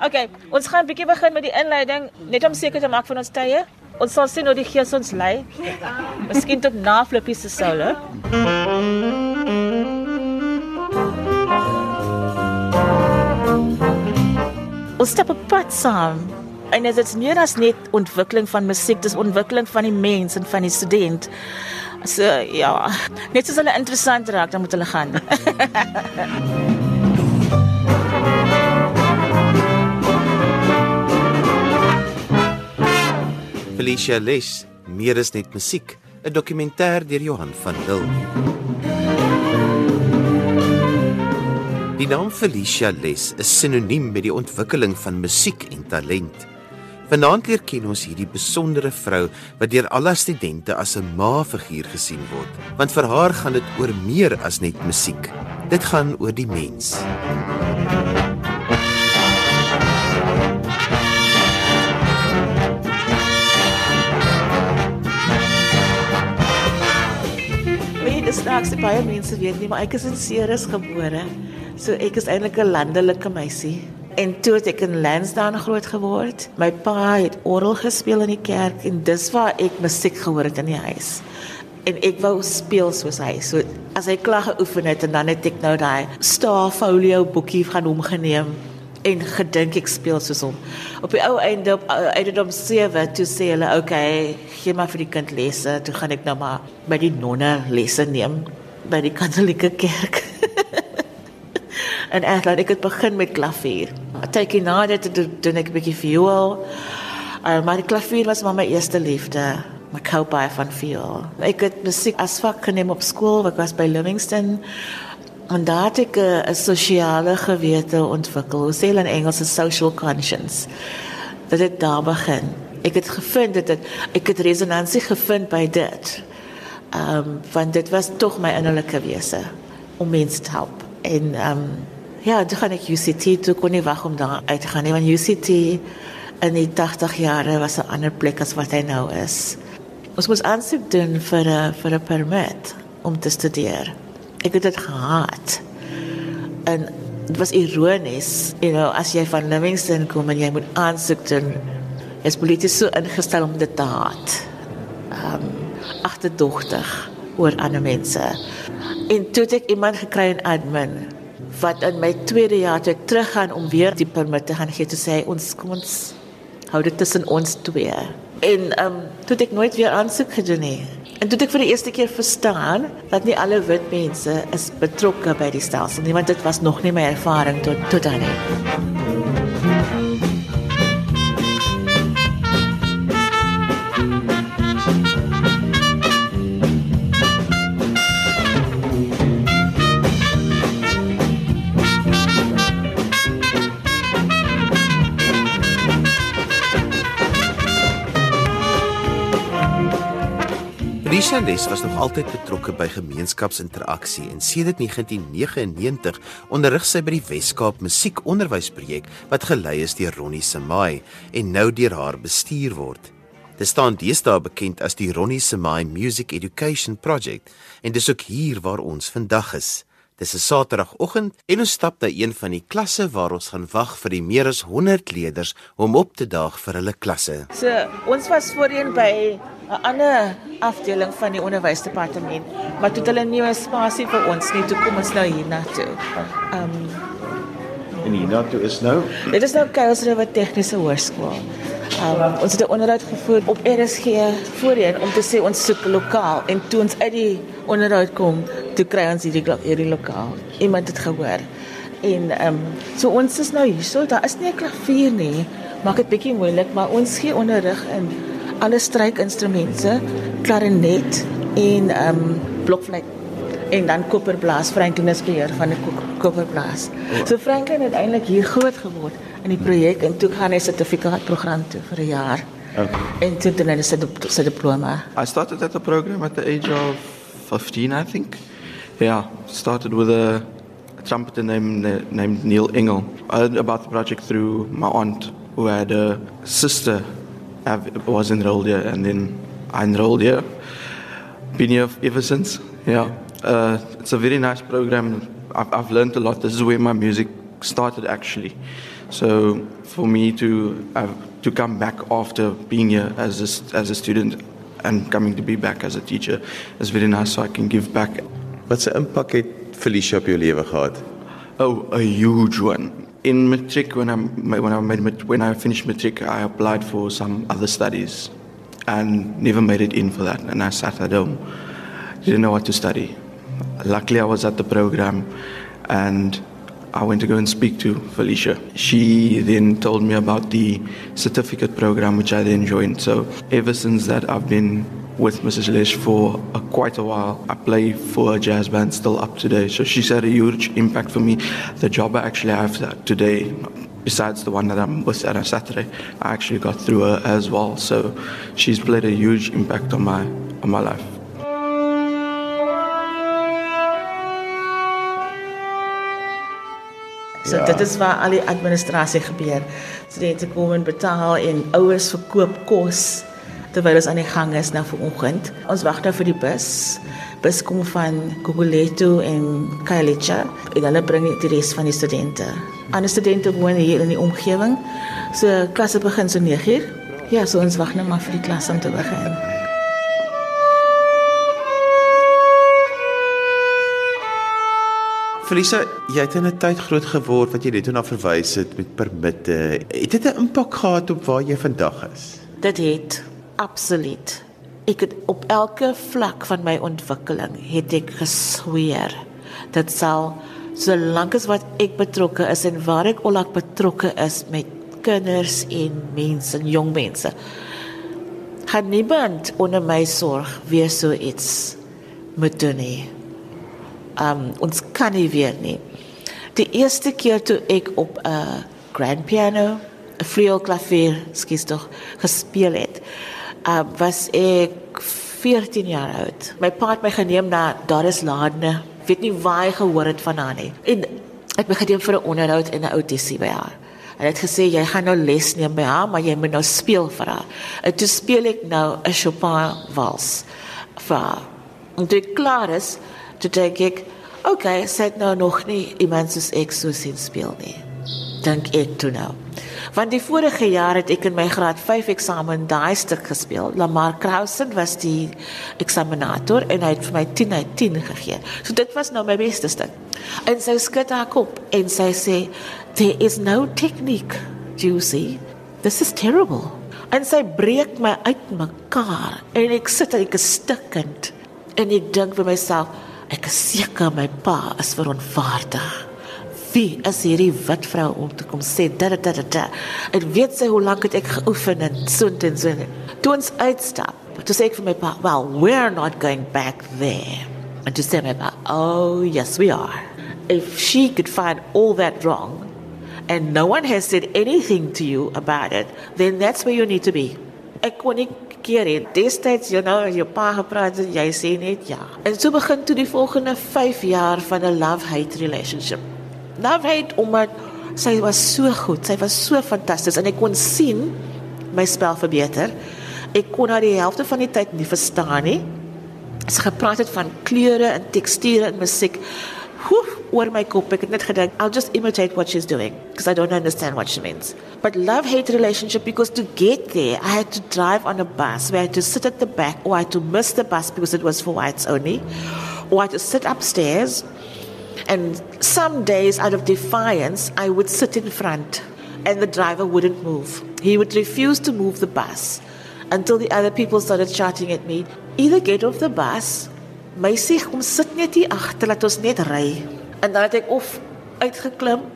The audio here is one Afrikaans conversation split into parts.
Okay, ons gaan 'n bietjie begin met die inleiding net om seker te maak van ons tye. Ons sal sien hoe die gees ons lei. Miskien tot na Flippie se solo. Ons stap op pad saam. En dit is meer as net ontwikkeling van musiek, dis ontwikkeling van die mens en van die student. So ja, net soos hulle interessant raak, dan moet hulle gaan. Felicia Les, meer is net musiek, 'n dokumentêr deur Johan van Lille. Die naam Felicia Les is sinoniem met die ontwikkeling van musiek en talent. Vanaand leer ken ons hierdie besondere vrou wat deur alle studente as 'n ma-figuur gesien word, want vir haar gaan dit oor meer as net musiek. Dit gaan oor die mens. Snaaks baie mense weet nie, maar ek is in Ceres gebore. So ek is eintlik 'n landelike meisie. En toe het ek in Lansdowne groot geword. My pa het orgel gespeel in die kerk en dis waar ek musiek gehoor het in die huis. En ek wou speel soos hy. So as hy klaar geoefen het en dan het ek nou daai staaffolio boekie van hom geneem en gedink ek speel soos hom. Op die ou einde op ouderdom 7 toe sê hulle, "Oké, okay, gee maar vir die kind lesse." Toe gaan ek nou maar by die nonne lesse neem by die Katolieke kerk. en laat ek het begin met klavier. Tydjie na dit doen, doen ek 'n bietjie viool. Uh, maar die klavier was maar my eerste liefde. My baie van viool. Ek het musiek as vak geneem op skool, ek was by Livingston. En daar het ek 'n sosiale gewete ontwikkel. Hoe sê in Engels 'n social conscience. Dat dit daar begin. Ek het gevind dit ek het resonansie gevind by dit. Ehm um, want dit was tog my innerlike wese om mense te help. En ehm um, ja, toe gaan ek UCT toe kon nie wag om daar uit te gaan nie want UCT in die 80 jare was 'n ander plek as wat hy nou is. Ons moes aansoek doen vir 'n vir 'n permit om te studeer. Ek het dit gehaat. En dit was ironies, you know, as jy van Livingston kom en jy moet aansoek doen, is polities so ingestel om dit te haat. Ehm um, agterdogtig oor ander mense. En toe het ek iemand gekry in admin wat in my tweede jaar toe ek teruggaan om weer die permit te gaan gee te sê ons kom ons hou dit tussen ons twee. En ehm um, toe het ek nooit weer aansoek gedoen nie. En toe het ek vir die eerste keer verstaan dat nie alle wit mense is betrokke by die stelsel nie, want dit was nog nie my ervaring tot tot dan nie. Les was nog altyd betrokke by gemeenskapsinteraksie en sedert 1999 onderrig sy by die Wes-Kaap Musiekonderwysprojek wat gelei is deur Ronnie Semai en nou deur haar bestuur word. Dit staan deesdae bekend as die Ronnie Semai Music Education Project en dis ook hier waar ons vandag is. Dis 'n Saterdagoggend en ons stap na een van die klasse waar ons gaan wag vir die meer as 100 leerders om op te daag vir hulle klasse. So, ons was voorheen by 'n ander afdeling van die onderwysdepartement, maar toe het hulle nie 'n spasie vir ons nie, toe kom ons nou hier na toe. Ehm um, En hiernatoe is nou dit is nou Kuilsrivier Tegniese Hoërskool. Um, ons het 'n onderhoud gevoer op RSG voorheen om te sê ons soek lokaal en toe ons uit die onderhoud kom, toe kry ons hierdie hierdie lokaal. Iemand het gehoor. En ehm um, so ons is nou hier. So daar is nie 'n klavier nie. Maak dit bietjie moeilik, maar ons gee onderrig in alle strykinstrumente, klarinet en ehm um, blokfluit en dan koperblaas Franklin is beheer van 'n koperblaas. So Franklin het eintlik hier groot geword in die projek en toe gaan hy sertifikaatprogram toe vir 'n jaar. Okay. En toe doen hy sy sy diploma. I started at the program at the age of 15, I think. Yeah, started with a, a trumpeter named named Neil Engel. I heard about the project through my aunt, who had a sister have, was enrolled here, and then I enrolled here. Been here ever since. Yeah, uh, it's a very nice program. I've, I've learned a lot. This is where my music started, actually. So for me to have to come back after being here as a, as a student and coming to be back as a teacher is very nice so I can give back. Wat 'n impak het Felicia op jou lewe gehad? Oh, a huge one. In matric, when I when I made when I finished matric, I applied for some other studies, and never made it in for that. And I sat at home, didn't know what to study. Luckily, I was at the program, and I went to go and speak to Felicia. She then told me about the certificate program, which I then joined. So ever since that, I've been with Mrs. Lesh for a, quite a while. I play for a jazz band still up today. So she's had a huge impact for me. The job I actually have today, besides the one that I'm with on a Saturday, I actually got through her as well. So she's played a huge impact on my on my life. So ja. dit is waar al die administrasie gebeur. Studente kom en betaal en ouers verkoop kos terwyl ons aan die gang is nou vir oggend. Ons wag nou vir die bus. Bus kom van Guguletu en Kailicha en hulle bring die res van die studente. Ander studente woon hier in die omgewing. So klasse begin so 9uur. Ja, so ons wag nou maar vir die klas om te begin. Felisa, jy het in 'n tyd groot geword wat jy net na verwys het met permitte. Het dit 'n impak gehad op waar jy vandag is? Dit het absoluut. Ek het op elke vlak van my ontwikkeling het ek gesweer dit sal solank as wat ek betrokke is en waar ek ek betrokke is met kinders en mense, jong mense. Gaan niemand onder my sorg weer so iets moet doen nie um ons kan nie weer nie. Die eerste keer toe ek op 'n uh, grand piano, 'n vleuelklavier, skies tog gespeel het, uh, was ek 14 jaar oud. My pa het my geneem na Dar es Salaam. Weet nie waar hy gehoor het van haar nie. En ek het geneem vir 'n onderhoud en 'n audisie by haar. Hy het gesê jy gaan nou les neem by haar, maar jy moet nou speel vir haar. En toe speel ek nou 'n Chopin wals vir haar. En toe ek klaar is, toe dink ek, oké, okay, sê nou nog nie iemand soos ek so sien speel nie. Dink ek toe nou. Want die vorige jaar het ek in my graad 5 eksamen daai stuk gespeel. Lamar Krausen was die eksaminator en hy het vir my 10 uit 10 gegee. So dit was nou my beste stuk. En sy skud haar kop en sy sê there is no technique, Juicy. This is terrible. En sy breek my uit mekaar en ek sit en ek is stikkend en ek dink vir myself Ek is seker my pa is verontwaardig. Wie is hierdie wit vrou om te kom sê dat dat dat dat. Ek weet sy hoe lank het ek geoefen en so en so. Toe ons uitstap, toe sê ek vir my pa, "Well, we're not going back there." And to say my pa, "Oh, yes we are." If she could find all that wrong and no one has said anything to you about it, then that's where you need to be. Ek kon nie keer het. Destyds jy nou jou pa gepraat en jy sê net ja. En so begin toe die volgende 5 jaar van 'n love-hate relationship. Love-hate omdat sy was so goed, sy was so fantasties en ek kon sien my spel verbeter. Ek kon haar die helfte van die tyd nie verstaan nie. Sy gepraat het van kleure en teksture en musiek. Whew, oor my kop ek het net gedink I'll just imitate what she's doing because I don't understand what she means. But love hate relationship because to get there I had to drive on a bus where I had to sit at the back or I had to miss the bus because it was for whites only or I had to sit upstairs and some days out of defiance I would sit in front and the driver wouldn't move. He would refuse to move the bus until the other people started shouting at me either get off the bus my sê kom sit net hier agter laat ons net ry. En dan het ek of uitgeklim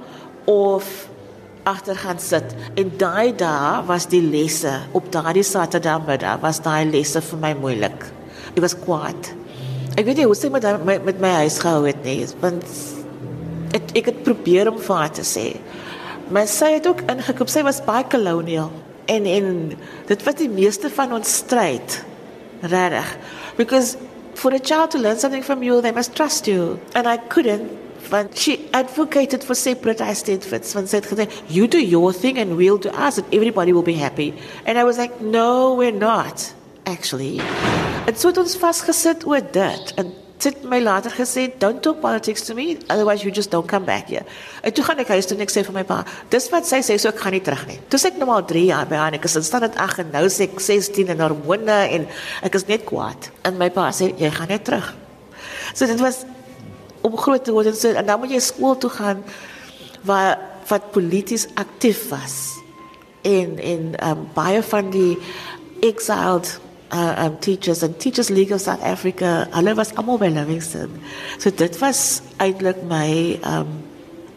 of agter gaan sit. En daai dae was die lesse op daardie Saterdagmiddag was daai lesse vir my moeilik. Ek was kwaad. Ek weet nie hoe sê met met, met my huis gehou het nie, want ek ek het probeer om vir haar te sê. Maar sy het ook ingekoop. Sy was baie colonial en en dit was die meeste van ons stryd. Regtig. Because for a child to learn something from you, they must trust you. And I couldn't. But she advocated for separate estates and said, You do your thing and we'll do ours, and everybody will be happy. And I was like, No, we're not, actually. En so het ons vasgesit oor dit. En het my later gesê, "Don't talk politics to me, otherwise you just don't come back here." En toe gaan ek huis toe en ek sê vir my pa, "Dis wat sy sê, so ek gaan nie terug nie." Toe sê ek nou al 3 jaar by haar en ek is in stand dit 8 en nou sê ek 16 en hormone en ek is net kwaad. En my pa sê, "Jy gaan net terug." So dit was om groot te word en so en dan moet jy skool toe gaan waar wat polities aktief was. En en um, baie van die exiled uh, um, teachers and Teachers League of South Africa, hulle was almal by Livingston. So dit was eintlik my um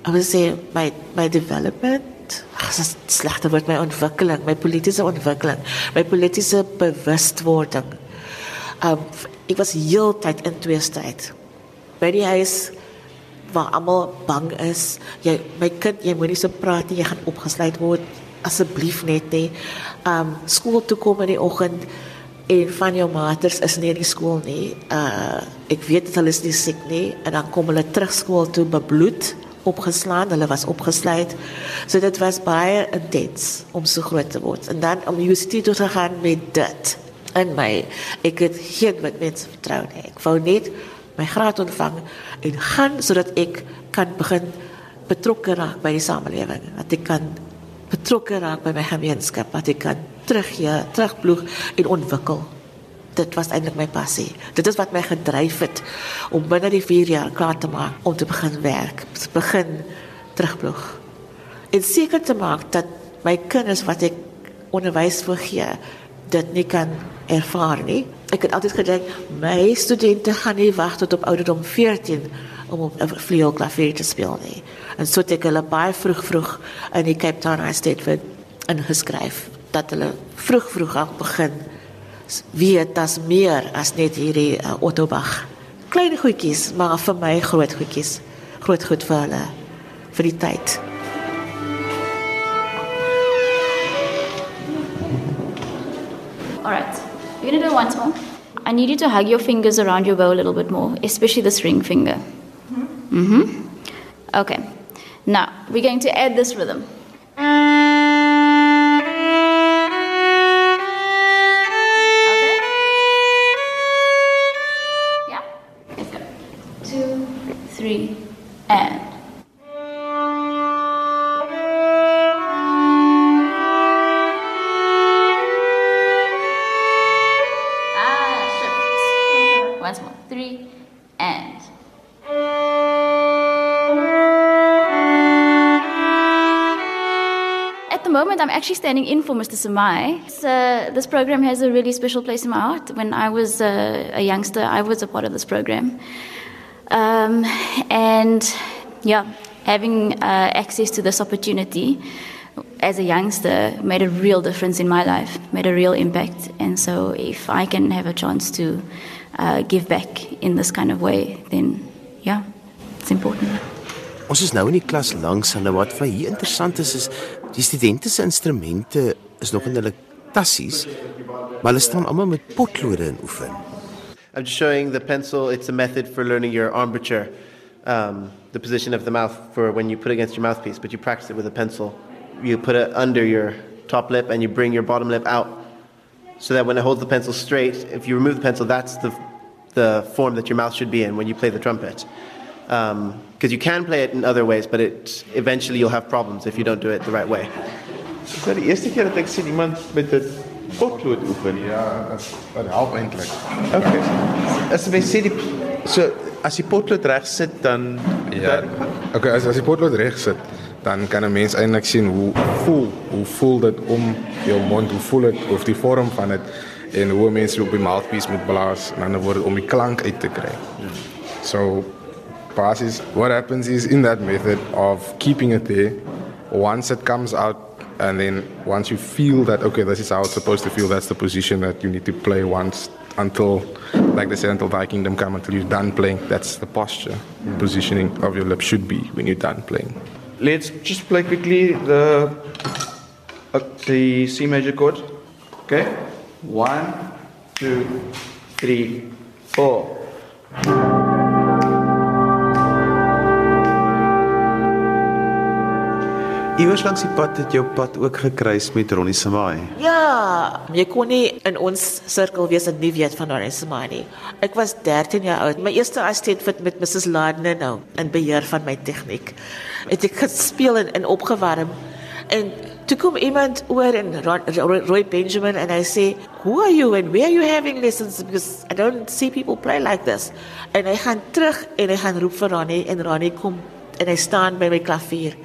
I would say my my development. Dis slegte word my ontwikkeling, my politieke ontwikkeling, my politieke bewustwording. Um ek was heeltyd in twee stryd. By die huis waar almal bang is, jy my kind, jy moenie so praat nie, jy gaan opgesluit word. Asseblief net nie. Um skool toe kom in die oggend en van jou maters is nie in die skool nie. Uh ek weet hulle is nie siek nie en dan kom hulle terug skool toe bebloed, opgeslaan, hulle was opgesluit. So dit was baie intens om so groot te word. En dan om universiteit toe te gaan met dit in my ek het geen met mense vertrou nie. Ek wou net my graad ontvang en gaan sodat ek kan begin betrokke raak by die samelewing. Dat ek kan betrokke raak by my gemeenskap, dat ek kan terug ja, terugploeg en ontwikkel. Dit was eintlik my passie. Dit is wat my gedryf het om binne die 4 jaar klaar te maak om te begin werk, te begin terugploeg. En seker te maak dat my kinders wat ek onderwys wil gee, dit nie kan ervaar nie. Ek het altyd gedink my studente gaan nie wag tot op ouderdom 14 om op 'n vleuelklavier te speel nie. En so het ek hulle baie vroeg vroeg in die Cape Town High State vir ingeskryf dat hulle vroeg vroeg af begin weet dat meer as net hierdie uh, Ottobag. Klein goedjies, maar vir my groot goedjies. Groot goed vir hulle vir die tyd. All right, we're gonna do it once more. I need you to hug your fingers around your bow a little bit more, especially this ring finger. Mm-hmm. Okay. Now we're going to add this rhythm. Actually standing in for Mr. Samai. Uh, this program has a really special place in my heart. When I was uh, a youngster, I was a part of this program. Um, and yeah, having uh, access to this opportunity as a youngster made a real difference in my life, made a real impact. And so, if I can have a chance to uh, give back in this kind of way, then yeah, it's important. Ons is nou in die klas langs en wat vir hier interessant is is die studente se instrumente is nog in hulle tassies, maar hulle staan almal met potlode in oefen. I'm just showing the pencil. It's a method for learning your armature, um, the position of the mouth for when you put it against your mouthpiece, but you practice it with a pencil. You put it under your top lip and you bring your bottom lip out so that when it holds the pencil straight, if you remove the pencil, that's the, the form that your mouth should be in when you play the trumpet. Um, because you can play it in other ways, but it, eventually you'll have problems if you don't do it the right way. Dis nou die eerste keer dat ek sien iemand met 'n potlood oefen. Ja, dit dit help eintlik. Okay. As jy sê die so as jy potlood reg sit dan Ja. Okay, as as die potlood reg sit, dan kan 'n mens eintlik sien hoe voel, hoe voel dit om jou mond, hoe voel dit of die vorm van dit en hoe mense op die mouthpiece moet blaas en dan word dit om die klank uit te kry. So basis what happens is in that method of keeping it there once it comes out and then once you feel that okay this is how it's supposed to feel that's the position that you need to play once until like they say until thy kingdom come until you're done playing that's the posture positioning of your lip should be when you're done playing let's just play quickly the uh, the C major chord. Okay? One, two, three, four. Iewers langs die pad het jou pad ook gekruis met Ronnie Samai. Ja, jy kon nie in ons sirkel wees en nie weet van Ronnie Samai nie. Ek was 13 jaar oud. My eerste assistent met Mrs. Lardner nou in beheer van my tegniek. Het ek gespeel en, en opgewarm. En toe kom iemand oor en Roy Benjamin en hy sê, "Who are you and where are you having lessons because I don't see people play like this." En hy gaan terug en hy gaan roep vir Ronnie en Ronnie kom en hy staan by my klavier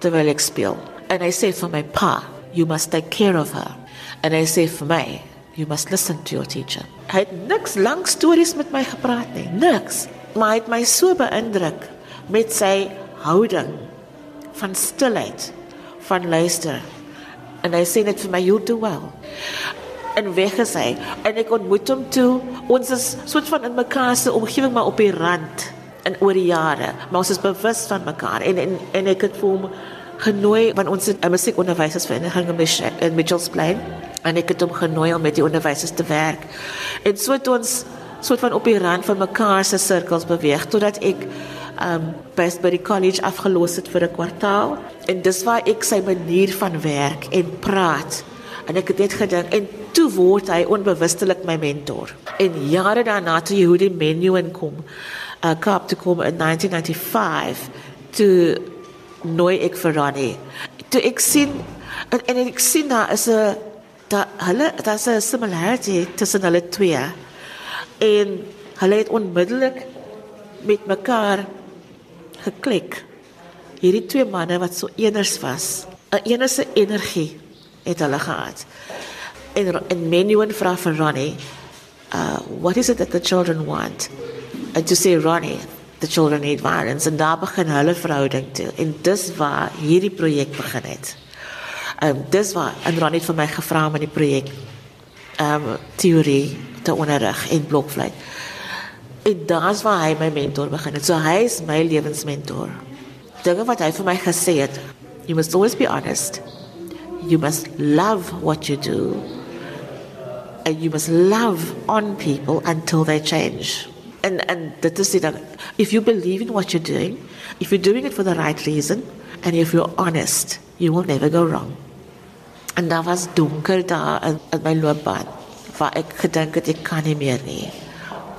terwyl ek speel. En hy sê vir my pa, "You must take care of her." En hy sê vir my, "You must listen to your teacher." Hy het niks lank stories met my gepraat nie, niks. Maar hy het my so beïndruk met sy houding van stilheid, van luister. En hy sê net vir my, "You do well." En weg is hy. En ek ontmoet hom toe. Ons is soort van in mekaar se omgewing maar op die rand in oor die jare, maar ons is bewus van mekaar en en en ek het vir hom genooi want ons het 'n musiekonderwysersvereniging in Mitchells Plain en ek het hom genooi om met die onderwysers te werk. En so het ons soort van op die rand van mekaar se sirkels beweeg totdat ek um by by die college afgelos het vir 'n kwartaal en dis waar ek sy manier van werk en praat en ek het net gedink en toe word hy onbewustelik my mentor. En jare daarna toe jy hoe die menu inkom uh, Kaap toe kom in 1995 toe nooi ek vir Ronnie. Toe ek sien en, en ek sien daar is 'n daar hulle daar's 'n similarity tussen hulle twee. En hulle het onmiddellik met mekaar geklik. Hierdie twee manne wat so eners was. 'n Enerse energie het hulle gehad. En en Menuin vra vir Ronnie, uh what is it that the children want? And to say Ronnie the children need violence en daar begin hulle verhouding toe en dis waar hierdie projek begin het. Ehm um, dis waar en Ronnie het vir my gevra om in die projek ehm um, teorie te onderrig en blokfluit. En daar's waar hy my mentor begin het. So hy is my lewensmentor. Dinge wat hy vir my gesê het, you must always be honest. You must love what you do. And you must love on people until they change and and dit is dit if you believe in what you're doing if you're doing it for the right reason and if you're honest you will never go wrong. En daar was donker daar in, in my loopbaan waar ek gedink het ek kan nie meer nie.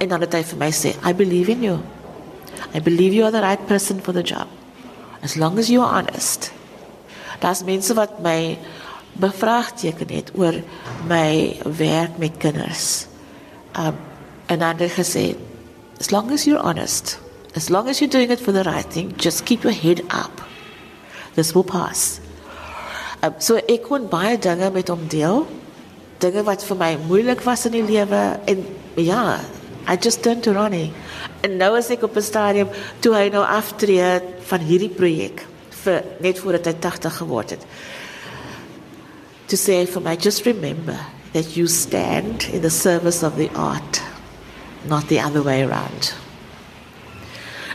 En dan het hy vir my sê i believe in you. I believe you are the right person for the job. As long as you are honest. Daar's mense wat my bevraagteken het oor my werk met kinders. Um, en hy gesê As long as you're honest, as long as you're doing it for the right thing, just keep your head up. This will pass. Um, so ek kon baie dinge met hom deel. Dinge wat vir my moeilik was in die lewe en ja, I just turned to Ronnie. En nou as ek op 'n stadium toe hy nou aftree van hierdie projek vir net voordat hy 80 geword het. To say for my just remember that you stand in the service of the art not the other way around.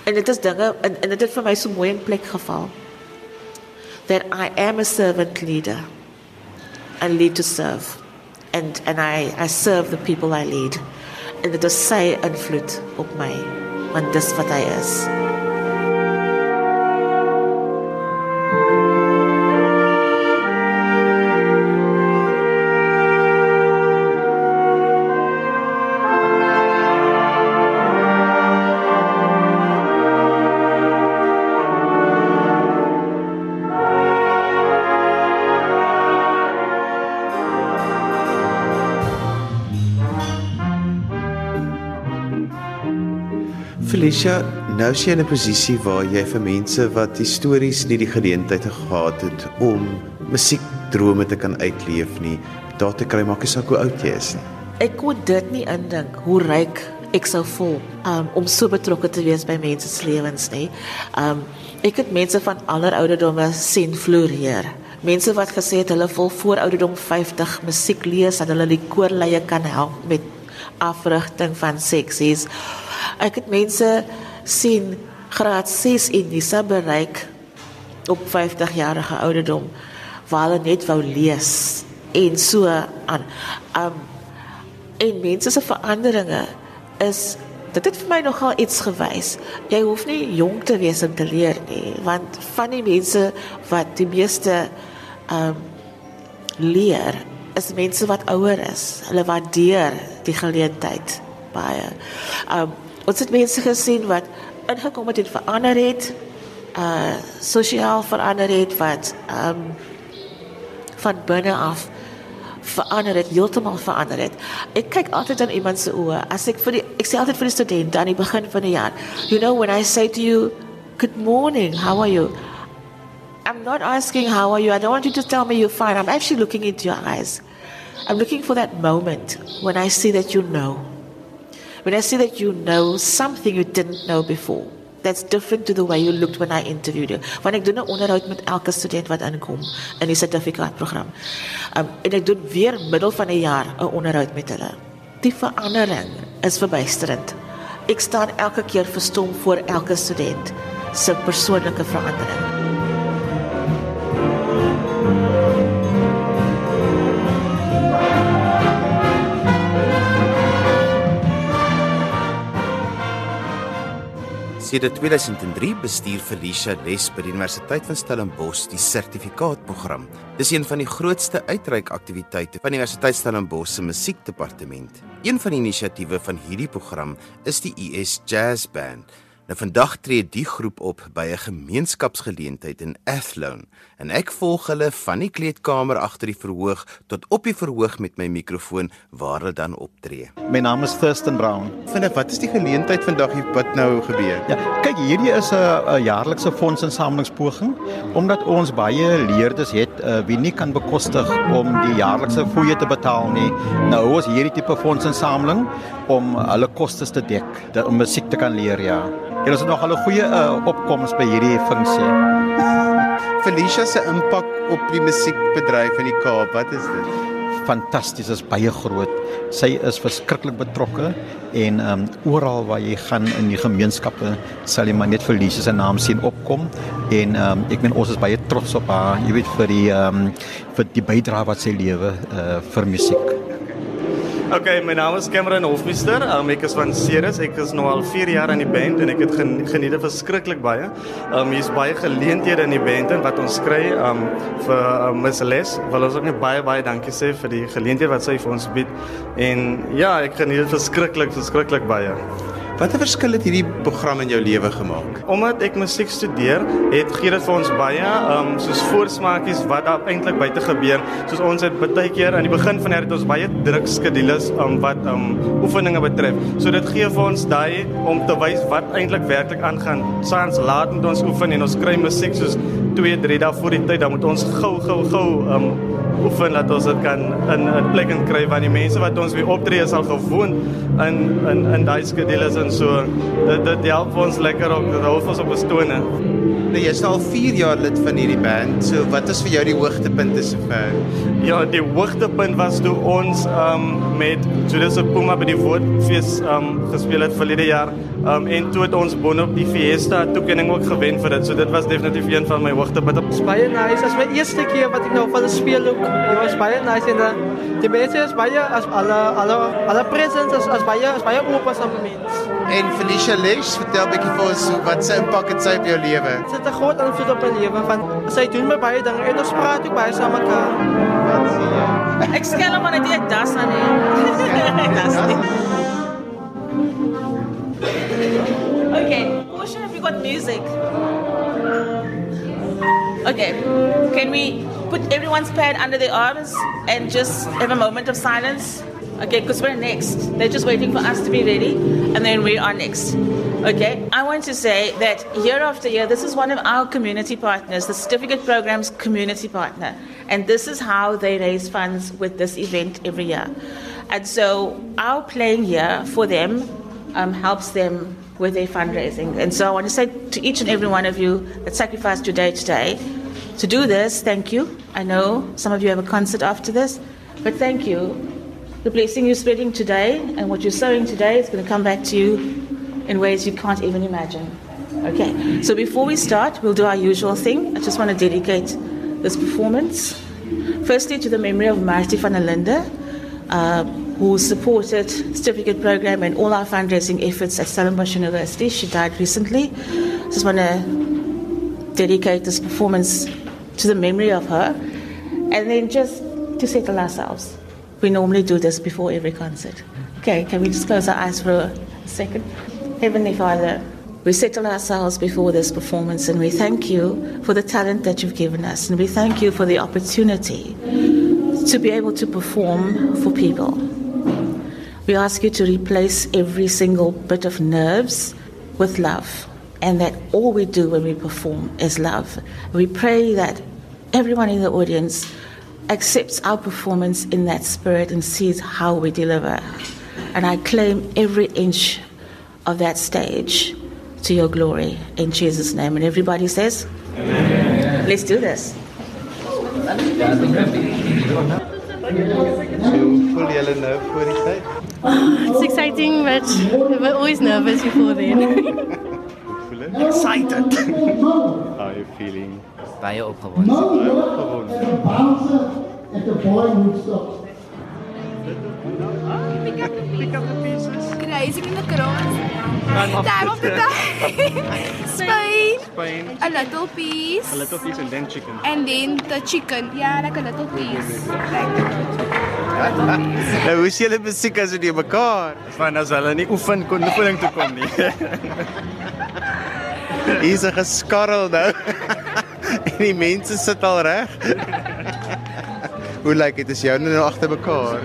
En dit is dinge en, en dit het vir my so mooi in plek geval. That I am a servant leader. I lead to serve. And and I I serve the people I lead. En dit is sy invloed op my want dis wat hy is. Felicia, nou is jy in 'n posisie waar jy vir mense wat histories nie die geleentheid gehad het om musiekdrome te kan uitleef nie, daar te kry maak asook hoe oud jy is nie. Ek kon dit nie indink hoe ryk ek sou voel um, om so betrokke te wees by mense se lewens nie. Um ek het mense van aller ouderdomme sien floreer. Mense wat gesê het hulle wil voor ouderdom 50 musiek lees en hulle die koorleie kan help met afrigting van seksies. Ek het mense sien graad 6 in Nisa bereik op 50 jarige ouderdom waar hulle net wou lees en so aan. Um en mense se veranderinge is dit het vir my nogal iets gewys. Jy hoef nie jonk te wees om te leer nie, want van die mense wat die meeste um, leer is mense wat ouer is. Hulle waardeer die geleentheid baie. Um, ons het mense gesien wat ingekom het en verander het, uh sosiaal verander het wat um, van binne af verander het, heeltemal verander het. Ek kyk altyd aan iemand se oë. As ek vir die ek sê altyd vir die studente aan die begin van die jaar, you know when I say to you, good morning, how are you? I'm not asking how are you. I don't want you to tell me you're fine. I'm actually looking into your eyes. I'm looking for that moment when I see that you know. When I see that you know something you didn't know before. That's different to the way you looked when I interviewed you. Want ek doen 'n onderhoud met elke student wat aankom in die sertifikaatprogram. Um en ek doen weer middel van 'n jaar 'n onderhoud met hulle. Die verandering is verbuisterend. Ek staan elke keer verstom voor elke student se persoonlike verandering. Sedert 2003 bestuur Felicia Les by die Universiteit van Stellenbosch die sertifikaatprogram. Dis een van die grootste uitreikaktiwiteite van die Universiteit Stellenbosch se musiekdepartement. Een van die inisiatiewe van hierdie program is die US Jazz Band. Nou vandag tree die groep op by 'n gemeenskapsgeleentheid in Athlone en ek volg hulle van die kleedkamer agter die verhoog tot op die verhoog met my mikrofoon waar hulle dan optree. My naam is Thurston Brown. Vind ek wat is die geleentheid vandag wat nou gebeur? Ja, kyk hierdie is 'n jaarlikse fondsinsamelingspoging omdat ons baie leerders het uh, wie nie kan bekostig om die jaarlikse fooie te betaal nie. Nou ons hierdie tipe fondsinsameling om hulle kostes te dek om musiek te kan leer ja. Ons het nog al 'n goeie uh, opkoms by hierdie funksie. Felicia se impak op die musiekbedryf in die Kaap, wat is dit? Fantasties, is baie groot. Sy is verskriklik betrokke en ehm um, oral waar jy gaan in die gemeenskappe sal jy maar net Felicia se naam sien opkom en ehm um, ek meen ons is baie trots op haar, jy weet vir die ehm um, vir die bydrae wat sy lewe uh, vir musiek. Okay, my naam is Cameron Hofmeester. Um, ek is van Ceres. Ek is nou al 4 jaar in die band en ek het geniet dit verskriklik baie. Um hier's baie geleenthede in die band en wat ons kry um vir um, Miss Les. Wil ons ook net baie baie dankie sê vir die geleenthede wat sy vir ons bied. En ja, ek geniet dit verskriklik, verskriklik baie. Watter verskil het hierdie program in jou lewe gemaak? Omdat ek musiek studeer, het gee dit vir ons baie um soos voorsmaakies wat daar eintlik buite gebeur. Soos ons het baie keer aan die begin van hier het ons baie druk skedules um wat um oefeninge betref. So dit gee vir ons daai om te wys wat eintlik werklik aangaan. Saans laat ons oefen en ons kry musiek soos 2, 3 dae voor die tyd, dan moet ons gou gou gou um oefen dat ons dit kan in 'n plek kan kry waar die mense wat ons weer optree is al gewoond in in in daai skedules en so dit dit help ons lekker op dit hou ons op bestone. Nou jy is al 4 jaar lid van hierdie band. So wat is vir jou die hoogtepunte sover? Ja, die hoogtepunt was toe ons um met Judas Puma by die woordfees um gespeel het verlede jaar. Um en toe het ons boonop die Fiesta toekenning ook gewen vir dit. So dit was definitief een van my hoogtepunte. Baie nice. Dit is my eerste keer wat ek nou van 'n speel ook Dit was baie nice en uh, die mense is baie as alle alle alle presents as as baie as baie oop as op mense. En Felicia Lex, vertel 'n bietjie vir ons wat sy impak het sy op jou lewe. Dit het 'n groot invloed op my lewe van sy doen my baie dinge en ons praat ook baie saam mekaar. Wat sê jy? Ek skel hom net dit das aan hê. Das nie. Okay, portion have you got music? Okay, can we put everyone's pad under their arms and just have a moment of silence? Okay, because we're next. They're just waiting for us to be ready, and then we are next. Okay, I want to say that year after year, this is one of our community partners, the certificate program's community partner, and this is how they raise funds with this event every year. And so our playing here for them um, helps them with their fundraising. And so I want to say to each and every one of you that sacrificed your day today to do this, thank you. I know some of you have a concert after this, but thank you. The blessing you're spreading today and what you're sowing today is going to come back to you in ways you can't even imagine. Okay, so before we start, we'll do our usual thing. I just want to dedicate this performance, firstly, to the memory of Marty van der Linde. Uh, who supported certificate program and all our fundraising efforts at Stellenbosch University. She died recently. Just want to dedicate this performance to the memory of her, and then just to settle ourselves. We normally do this before every concert. Okay, can we just close our eyes for a second? Heavenly Father, we settle ourselves before this performance and we thank you for the talent that you've given us and we thank you for the opportunity to be able to perform for people. We ask you to replace every single bit of nerves with love, and that all we do when we perform is love. We pray that everyone in the audience accepts our performance in that spirit and sees how we deliver. And I claim every inch of that stage to your glory in Jesus' name. And everybody says, Amen. Let's do this. Two, full yellow nerve, 45. It's exciting, but we're always nervous before then. excited. How are you feeling? Tayo opgewond. Tayo opgewond. At the boy would stop. Ah, pick up the pieces. Pick up the pieces. Kruising in the cross. Time of the time. Spain. Spain. A little piece. A little piece and then chicken. And then the chicken. Yeah, like a little piece. Like Nou hoe is julle musiek as dit mekaar? Van as hulle nie oefen kon oefening toe kom nie. Hier's 'n geskarrel nou. en die mense sit al reg. Hoe lyk dit as jou nou agter mekaar?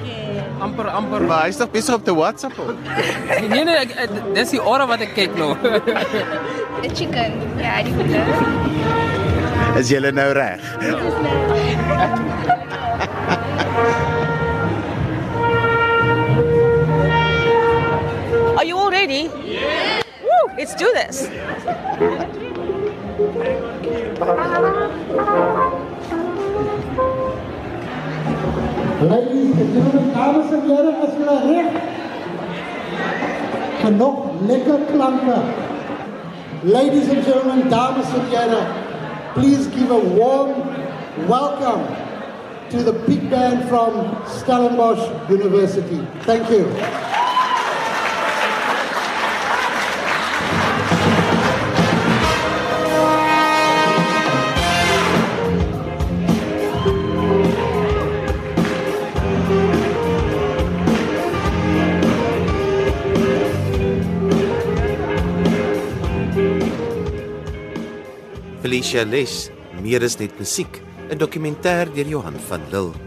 Amper amper. Maar hy's nog besig op te WhatsApp op. nee nee, ek, ek, dis die ore wat ek kyk nou. The chicken. Ja, die goede. Is julle nou reg? Are let's do this. Ladies and gentlemen, dames en heren, as julle reg nog lekker klanke. Ladies and gentlemen, dames en heren, please give a warm welcome to the big band from Stellenbosch University. Thank you. Felicia Les, meer is net musiek, 'n dokumentêr deur Johan van Lille.